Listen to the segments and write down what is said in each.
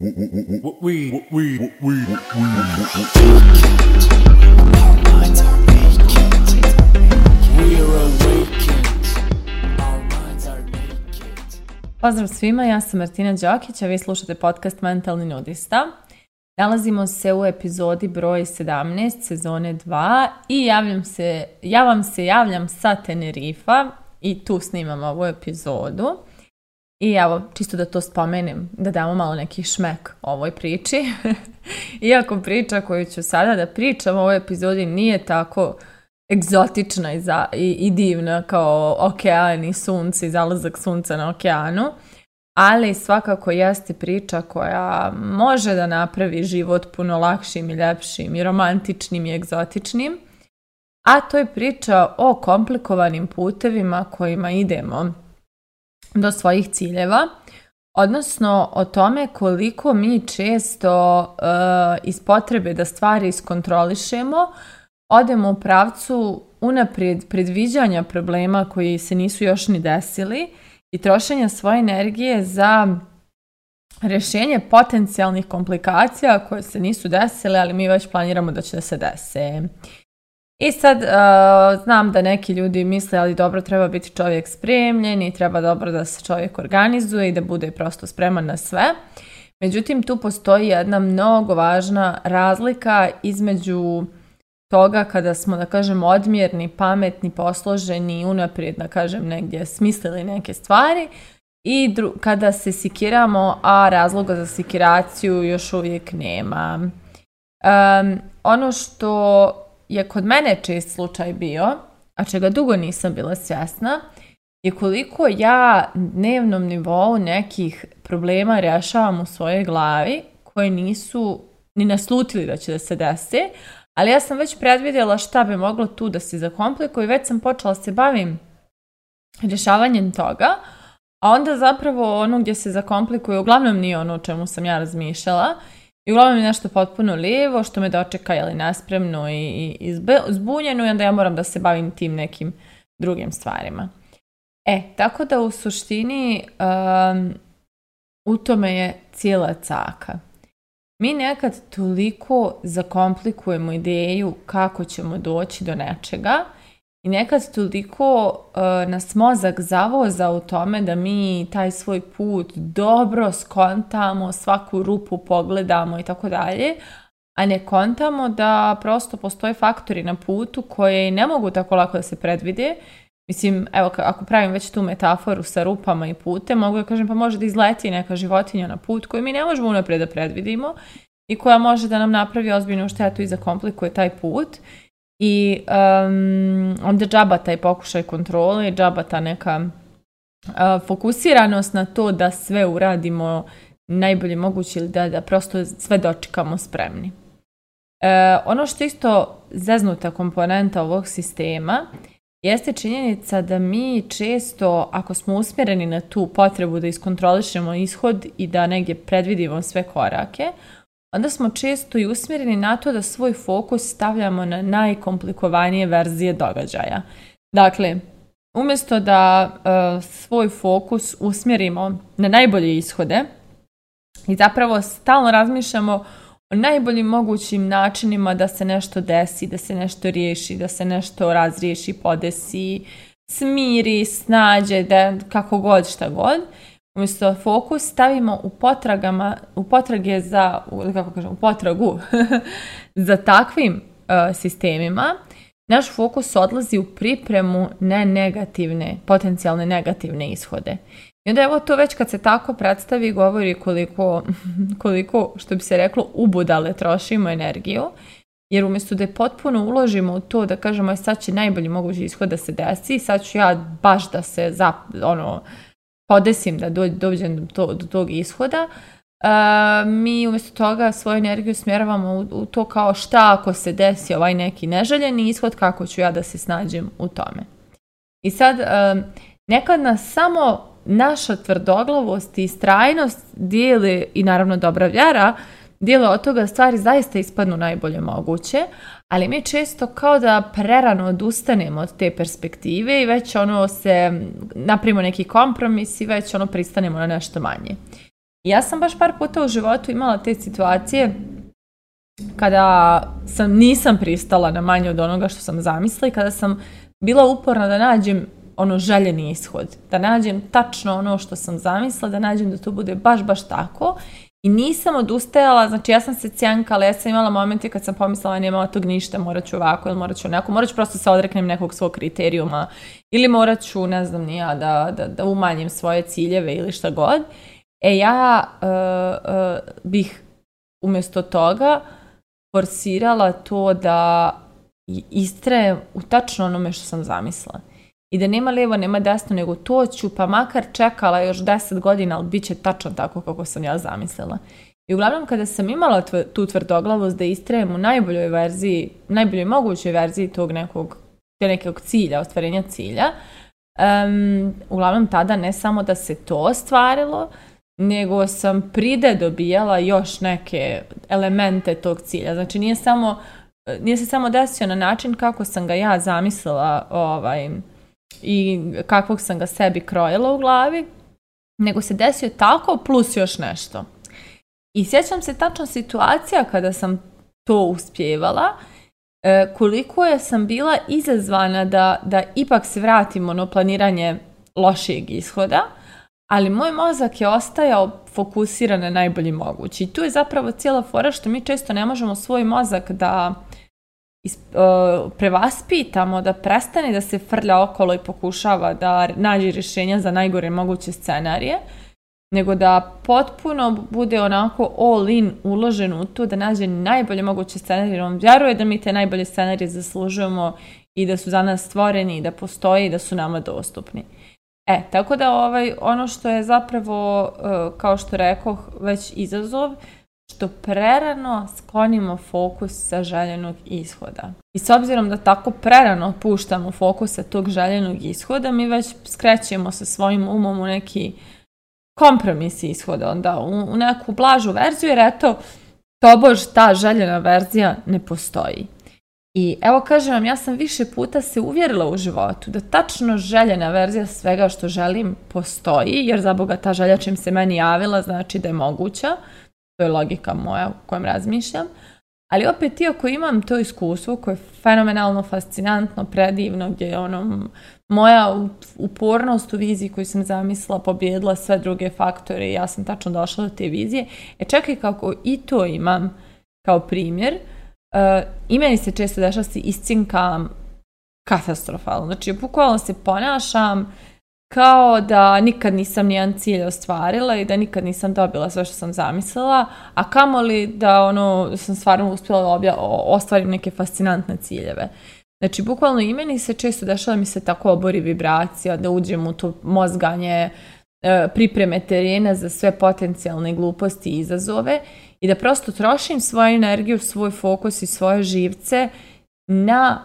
we Pozdrav svima, ja sam Martina Đokić, a vi slušate podcast Mentalni nudista. Nalazimo se u epizodi broj 17 sezone 2 i javljam se, ja vam se javljam sa Tenerifa i tu snimam ovu epizodu. I evo, čisto da to spomenem, da damo malo neki šmek ovoj priči. Iako priča koju ću sada da pričam u ovoj epizodi nije tako egzotična i, divna kao okean i sunce i zalazak sunca na okeanu, ali svakako jeste priča koja može da napravi život puno lakšim i ljepšim i romantičnim i egzotičnim, a to je priča o komplikovanim putevima kojima idemo do svojih ciljeva, odnosno o tome koliko mi često eh, iz potrebe da stvari iskontrolišemo, odemo u pravcu unaprijed predviđanja problema koji se nisu još ni desili i trošenja svoje energije za rješenje potencijalnih komplikacija koje se nisu desile, ali mi već planiramo da će da se dese. I sad e, znam da neki ljudi misle, ali dobro treba biti čovjek spremljen i treba dobro da se čovjek organizuje i da bude prosto spreman na sve. Međutim, tu postoji jedna mnogo važna razlika između toga kada smo, da kažem, odmjerni, pametni, posloženi i unaprijed, da kažem, negdje smislili neke stvari i kada se sikiramo, a razloga za sikiraciju još uvijek nema. ono što je kod mene čest slučaj bio, a čega dugo nisam bila svjesna, je koliko ja dnevnom nivou nekih problema rješavam u svojoj glavi koje nisu ni naslutili da će da se desi, ali ja sam već predvidjela šta bi moglo tu da se zakomplikuje i već sam počela se bavim rješavanjem toga, a onda zapravo ono gdje se zakomplikuje uglavnom nije ono o čemu sam ja razmišljala i uglavnom je nešto potpuno lijevo što me dočeka jeli, nespremno i, i, i zbunjeno i onda ja moram da se bavim tim nekim drugim stvarima. E, tako da u suštini um, u tome je cijela caka. Mi nekad toliko zakomplikujemo ideju kako ćemo doći do nečega – i nekad toliko uh, nas mozak zavoza u tome da mi taj svoj put dobro skontamo, svaku rupu pogledamo i tako dalje, a ne kontamo da prosto postoje faktori na putu koje ne mogu tako lako da se predvide. Mislim, evo, ako pravim već tu metaforu sa rupama i putem, mogu da kažem pa može da izleti neka životinja na put koju mi ne možemo unaprijed da predvidimo i koja može da nam napravi ozbiljnu štetu i zakomplikuje taj put i um, onda džaba taj pokušaj kontrole, džaba ta neka fokusiranost na to da sve uradimo najbolje moguće ili da, da prosto sve dočekamo spremni. E, ono što isto zeznuta komponenta ovog sistema jeste činjenica da mi često, ako smo usmjereni na tu potrebu da iskontrolišemo ishod i da negdje predvidimo sve korake, onda smo često i usmjereni na to da svoj fokus stavljamo na najkomplikovanije verzije događaja. Dakle, umjesto da e, svoj fokus usmjerimo na najbolje ishode i zapravo stalno razmišljamo o najboljim mogućim načinima da se nešto desi, da se nešto riješi, da se nešto razriješi, podesi, smiri, snađe, kako god, šta god. Umjesto fokus stavimo u potragama, u potrage za, kako kažem, u potragu za takvim e, sistemima, naš fokus odlazi u pripremu na negativne, potencijalne negativne ishode. I onda evo to već kad se tako predstavi govori koliko, koliko što bi se reklo, ubudale trošimo energiju, jer umjesto da je potpuno uložimo u to da kažemo e, sad će najbolji mogući ishod da se desi, sad ću ja baš da se zap, ono, podesim da dođem do, do tog ishoda, mi umjesto toga svoju energiju smjeravamo u, to kao šta ako se desi ovaj neki neželjeni ishod, kako ću ja da se snađem u tome. I sad, nekad nas samo naša tvrdoglavost i strajnost dijeli i naravno dobra vjera, Djelo od toga stvari zaista ispadnu najbolje moguće, ali mi često kao da prerano odustanemo od te perspektive i već ono se naprimo neki kompromis i već ono pristanemo na nešto manje. Ja sam baš par puta u životu imala te situacije kada sam, nisam pristala na manje od onoga što sam zamislila i kada sam bila uporna da nađem ono željeni ishod, da nađem tačno ono što sam zamislila, da nađem da to bude baš, baš tako i nisam odustajala, znači ja sam se cjankala, ja sam imala momente kad sam pomislila nema od tog ništa, morat ću ovako ili morat ću onako, morat ću prosto se odreknem nekog svog kriterijuma ili morat ću, ne znam ni ja, da, da, da, umanjim svoje ciljeve ili šta god. E ja e, e, bih umjesto toga forsirala to da istrajem u tačno onome što sam zamislila i da nema lijevo, nema desno, nego to ću pa makar čekala još deset godina, ali bit će tačno tako kako sam ja zamislila. I uglavnom kada sam imala tu tvrdoglavost da istrajem u najboljoj verziji, najboljoj mogućoj verziji tog nekog, te nekog cilja, ostvarenja cilja, um, uglavnom tada ne samo da se to ostvarilo, nego sam pride dobijala još neke elemente tog cilja. Znači nije samo, nije se samo desio na način kako sam ga ja zamislila ovaj, i kakvog sam ga sebi krojila u glavi, nego se desio tako plus još nešto. I sjećam se tačno situacija kada sam to uspjevala, e, koliko je sam bila izazvana da, da ipak se vratim ono planiranje lošijeg ishoda, ali moj mozak je ostajao fokusiran na najbolji mogući. I tu je zapravo cijela fora što mi često ne možemo svoj mozak da E, prevaspitamo da prestane da se frlja okolo i pokušava da nađe rješenja za najgore moguće scenarije, nego da potpuno bude onako all in uložen u to da nađe najbolje moguće scenarije. On vjeruje da mi te najbolje scenarije zaslužujemo i da su za nas stvoreni i da postoje i da su nama dostupni. E, tako da ovaj, ono što je zapravo, e, kao što rekoh, već izazov, što prerano sklonimo fokus sa željenog ishoda. I s obzirom da tako prerano puštamo fokus sa tog željenog ishoda, mi već skrećemo sa svojim umom u neki kompromis ishoda, onda u, u neku blažu verziju, jer eto, tobož ta željena verzija ne postoji. I evo kažem vam, ja sam više puta se uvjerila u životu da tačno željena verzija svega što želim postoji, jer za Boga ta želja čim se meni javila znači da je moguća, to je logika moja u kojem razmišljam. Ali opet, ako imam to iskustvo koje je fenomenalno, fascinantno, predivno, gdje je ono, moja upornost u viziji koju sam zamislila pobjedila sve druge faktore i ja sam tačno došla do te vizije. E čak kako i to imam kao primjer, eh, i meni se često dešava si iscinkam katastrofalno. Znači, bukvalno se ponašam, kao da nikad nisam nijedan cilj ostvarila i da nikad nisam dobila sve što sam zamislila, a kamoli da ono, sam stvarno uspjela obja, ostvarim neke fascinantne ciljeve. Znači, bukvalno i meni se često dešava mi se tako obori vibracija, da uđem u to mozganje, e, pripreme terena za sve potencijalne gluposti i izazove i da prosto trošim svoju energiju, svoj fokus i svoje živce na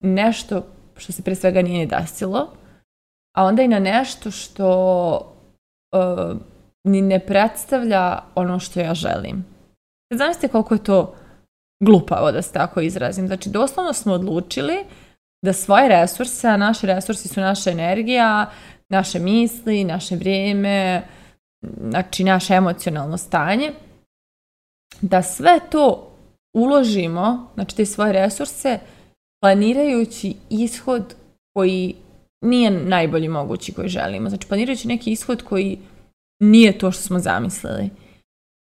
nešto što se pre svega nije ni desilo, a onda i na nešto što uh, ni ne predstavlja ono što ja želim. Zamislite koliko je to glupavo da se tako izrazim. Znači, doslovno smo odlučili da svoje resurse, a naši resursi su naša energija, naše misli, naše vrijeme, znači naše emocionalno stanje, da sve to uložimo, znači te svoje resurse, planirajući ishod koji nije najbolji mogući koji želimo. Znači, planirajući neki ishod koji nije to što smo zamislili.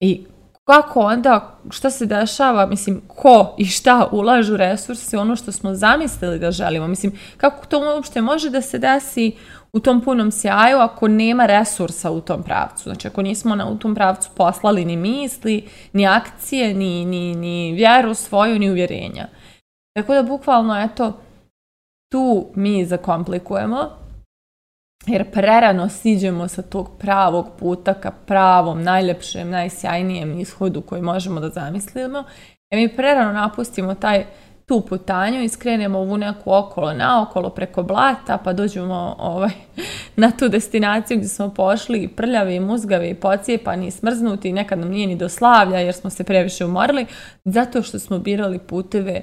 I kako onda, šta se dešava, mislim, ko i šta ulažu resurse ono što smo zamislili da želimo. Mislim, kako to uopšte može da se desi u tom punom sjaju ako nema resursa u tom pravcu. Znači, ako nismo na, u tom pravcu poslali ni misli, ni akcije, ni, ni, ni vjeru svoju, ni uvjerenja. Tako da, bukvalno, eto, tu mi zakomplikujemo jer prerano siđemo sa tog pravog puta ka pravom, najljepšem, najsjajnijem ishodu koji možemo da zamislimo. E mi prerano napustimo taj tu putanju i skrenemo ovu neku okolo naokolo preko blata pa dođemo ovaj, na tu destinaciju gdje smo pošli i prljavi i muzgavi i pocijepani i smrznuti i nekad nam nije ni do slavlja jer smo se previše umorili zato što smo birali puteve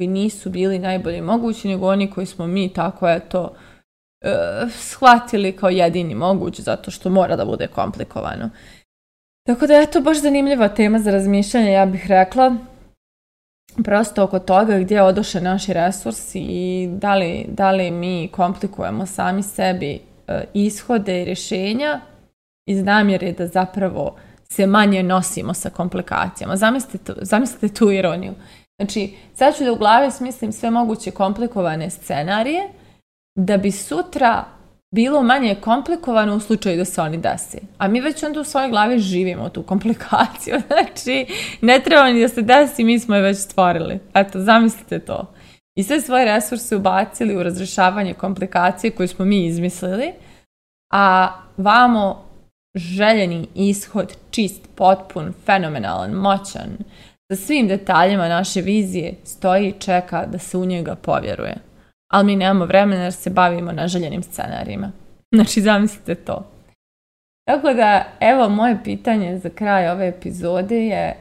koji nisu bili najbolji mogući, nego oni koji smo mi tako, eto, uh, shvatili kao jedini mogući, zato što mora da bude komplikovano. Tako da, je to baš zanimljiva tema za razmišljanje, ja bih rekla, prosto oko toga gdje odoše naši resursi i da li, da li mi komplikujemo sami sebi e, ishode i rješenja iz namjere da zapravo se manje nosimo sa komplikacijama. Zamislite zamislite tu ironiju. Znači, sad ću da u glavi smislim sve moguće komplikovane scenarije da bi sutra bilo manje komplikovano u slučaju da se oni desi. A mi već onda u svojoj glavi živimo tu komplikaciju. Znači, ne treba ni da se desi, mi smo je već stvorili. Eto, zamislite to. I sve svoje resurse ubacili u razrešavanje komplikacije koju smo mi izmislili, a vamo željeni ishod, čist, potpun, fenomenalan, moćan, sa svim detaljima naše vizije stoji i čeka da se u njega povjeruje. Ali mi nemamo vremena jer se bavimo željenim scenarijima. Znači, zamislite to. Tako da, evo moje pitanje za kraj ove epizode je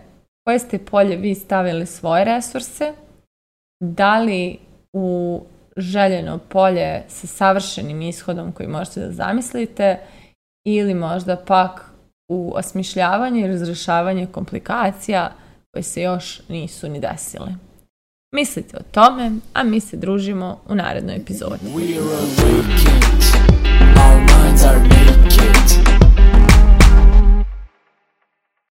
koje ste polje vi stavili svoje resurse, da li u željeno polje sa savršenim ishodom koji možete da zamislite ili možda pak u osmišljavanje i razrešavanje komplikacija koje se još nisu ni desile. Mislite o tome, a mi se družimo u narednoj epizodi.